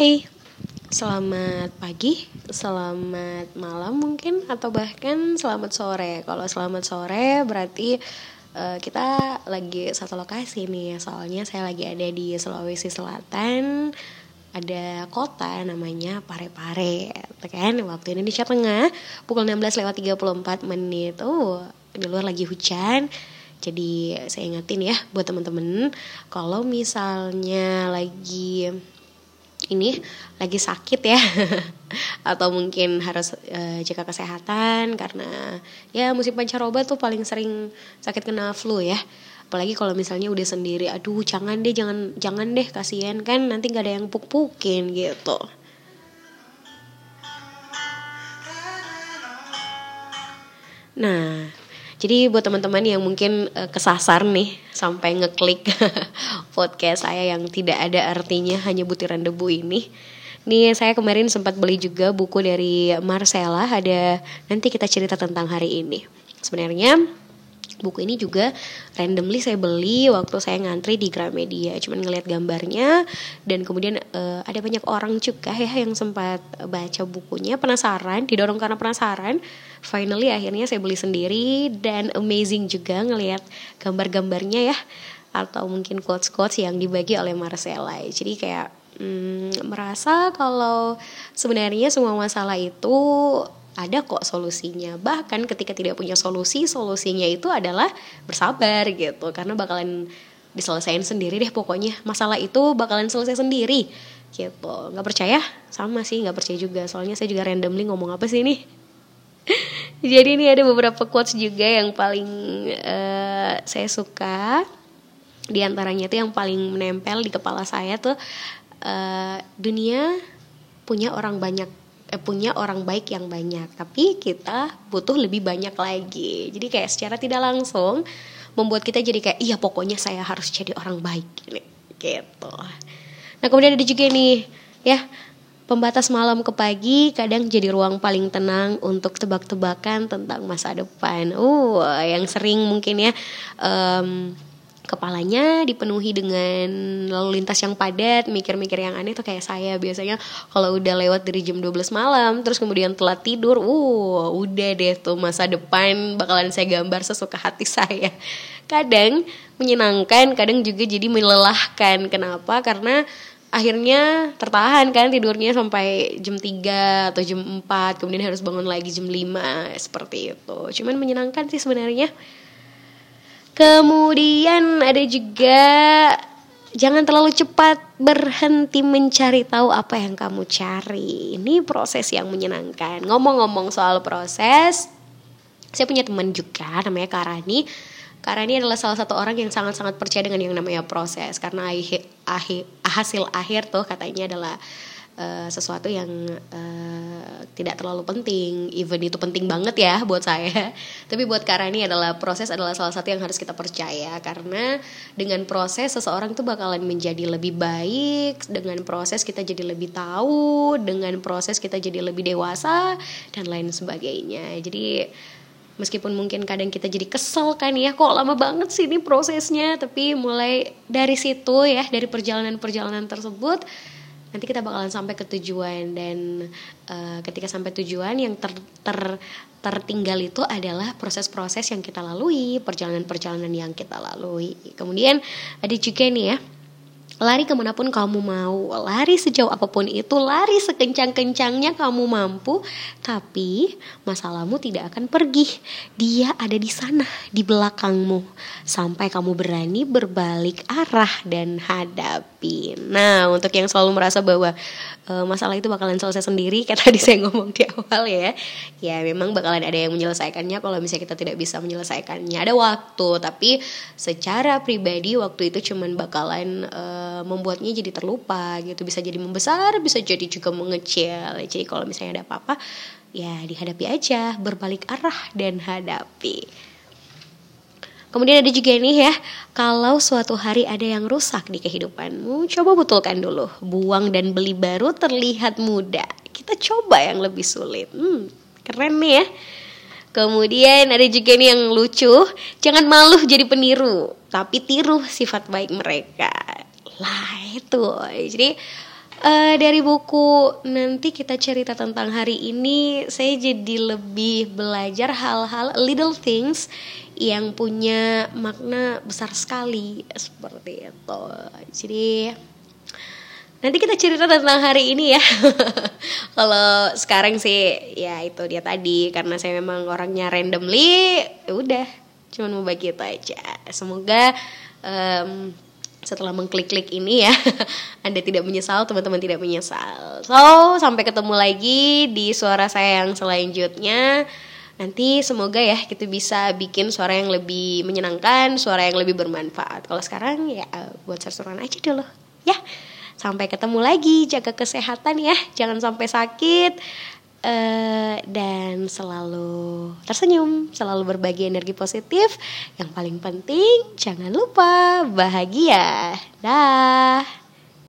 Hai, selamat pagi, selamat malam mungkin atau bahkan selamat sore. Kalau selamat sore berarti uh, kita lagi satu lokasi nih. Soalnya saya lagi ada di Sulawesi Selatan. Ada kota namanya Parepare, kan? Waktu Indonesia Tengah pukul 16 lewat 34 menit. Oh, di luar lagi hujan. Jadi saya ingetin ya buat temen-temen kalau misalnya lagi ini lagi sakit ya. Atau mungkin harus uh, jaga kesehatan karena ya musim pancaroba tuh paling sering sakit kena flu ya. Apalagi kalau misalnya udah sendiri aduh jangan deh jangan jangan deh kasihan kan nanti nggak ada yang puk-pukin gitu. Nah jadi buat teman-teman yang mungkin uh, kesasar nih sampai ngeklik podcast saya yang tidak ada artinya hanya butiran debu ini. Nih saya kemarin sempat beli juga buku dari Marcella ada nanti kita cerita tentang hari ini. Sebenarnya buku ini juga randomly saya beli waktu saya ngantri di Gramedia. Cuman ngeliat gambarnya dan kemudian uh, ada banyak orang juga ya yang sempat baca bukunya. Penasaran didorong karena penasaran. Finally akhirnya saya beli sendiri dan amazing juga ngelihat gambar-gambarnya ya. Atau mungkin quotes-quotes yang dibagi oleh Marcella. Jadi kayak hmm, merasa kalau sebenarnya semua masalah itu ada kok solusinya. Bahkan ketika tidak punya solusi, solusinya itu adalah bersabar gitu. Karena bakalan diselesaikan sendiri deh pokoknya. Masalah itu bakalan selesai sendiri gitu. Nggak percaya? Sama sih nggak percaya juga. Soalnya saya juga randomly ngomong apa sih ini. Jadi ini ada beberapa quotes juga yang paling uh, saya suka. Di antaranya tuh yang paling menempel di kepala saya tuh uh, dunia punya orang banyak punya orang baik yang banyak. Tapi kita butuh lebih banyak lagi. Jadi kayak secara tidak langsung membuat kita jadi kayak iya pokoknya saya harus jadi orang baik. Gitu. Nah kemudian ada juga nih ya pembatas malam ke pagi kadang jadi ruang paling tenang untuk tebak-tebakan tentang masa depan. Uh yang sering mungkin ya um, kepalanya dipenuhi dengan lalu lintas yang padat, mikir-mikir yang aneh tuh kayak saya biasanya kalau udah lewat dari jam 12 malam terus kemudian telat tidur, uh udah deh tuh masa depan bakalan saya gambar sesuka hati saya. Kadang menyenangkan, kadang juga jadi melelahkan. Kenapa? Karena akhirnya tertahan kan tidurnya sampai jam 3 atau jam 4 kemudian harus bangun lagi jam 5 seperti itu cuman menyenangkan sih sebenarnya Kemudian ada juga jangan terlalu cepat berhenti mencari tahu apa yang kamu cari. Ini proses yang menyenangkan. Ngomong-ngomong soal proses, saya punya teman juga namanya Karani. Karani adalah salah satu orang yang sangat-sangat percaya dengan yang namanya proses karena akhir, akhir, hasil akhir tuh katanya adalah uh, sesuatu yang uh, tidak terlalu penting. Even itu penting banget ya buat saya. Tapi buat Karani adalah proses adalah salah satu yang harus kita percaya. Karena dengan proses seseorang tuh bakalan menjadi lebih baik dengan proses kita jadi lebih tahu dengan proses kita jadi lebih dewasa dan lain sebagainya. Jadi meskipun mungkin kadang kita jadi kesel kan ya kok lama banget sih ini prosesnya tapi mulai dari situ ya dari perjalanan-perjalanan tersebut nanti kita bakalan sampai ke tujuan dan uh, ketika sampai tujuan yang ter, ter tertinggal itu adalah proses-proses yang kita lalui, perjalanan-perjalanan yang kita lalui. Kemudian ada juga nih ya Lari ke mana pun kamu mau, lari sejauh apa pun itu, lari sekencang-kencangnya kamu mampu, tapi masalahmu tidak akan pergi. Dia ada di sana, di belakangmu, sampai kamu berani berbalik arah dan hadapi. Nah, untuk yang selalu merasa bahwa uh, masalah itu bakalan selesai sendiri kayak tadi saya ngomong di awal ya ya memang bakalan ada yang menyelesaikannya kalau misalnya kita tidak bisa menyelesaikannya ada waktu tapi secara pribadi waktu itu cuman bakalan uh, membuatnya jadi terlupa gitu bisa jadi membesar bisa jadi juga mengecil jadi kalau misalnya ada apa-apa ya dihadapi aja berbalik arah dan hadapi Kemudian ada juga nih ya, kalau suatu hari ada yang rusak di kehidupanmu, coba betulkan dulu. Buang dan beli baru terlihat mudah. Kita coba yang lebih sulit. Hmm, keren nih ya. Kemudian ada juga nih yang lucu, jangan malu jadi peniru, tapi tiru sifat baik mereka. Lah itu. Jadi uh, dari buku nanti kita cerita tentang hari ini saya jadi lebih belajar hal-hal little things yang punya makna besar sekali. Seperti itu. Jadi nanti kita cerita tentang hari ini ya. Kalau sekarang sih ya itu dia tadi. Karena saya memang orangnya randomly ya udah. Cuman mau bagi itu aja. Semoga um, setelah mengklik-klik ini ya Anda tidak menyesal, teman-teman tidak menyesal. So, sampai ketemu lagi di suara saya yang selanjutnya. Nanti semoga ya kita bisa bikin suara yang lebih menyenangkan, suara yang lebih bermanfaat. Kalau sekarang ya buat seru-seruan aja dulu. Ya. Sampai ketemu lagi, jaga kesehatan ya, jangan sampai sakit. Uh, dan selalu tersenyum, selalu berbagi energi positif. Yang paling penting, jangan lupa bahagia. Dah.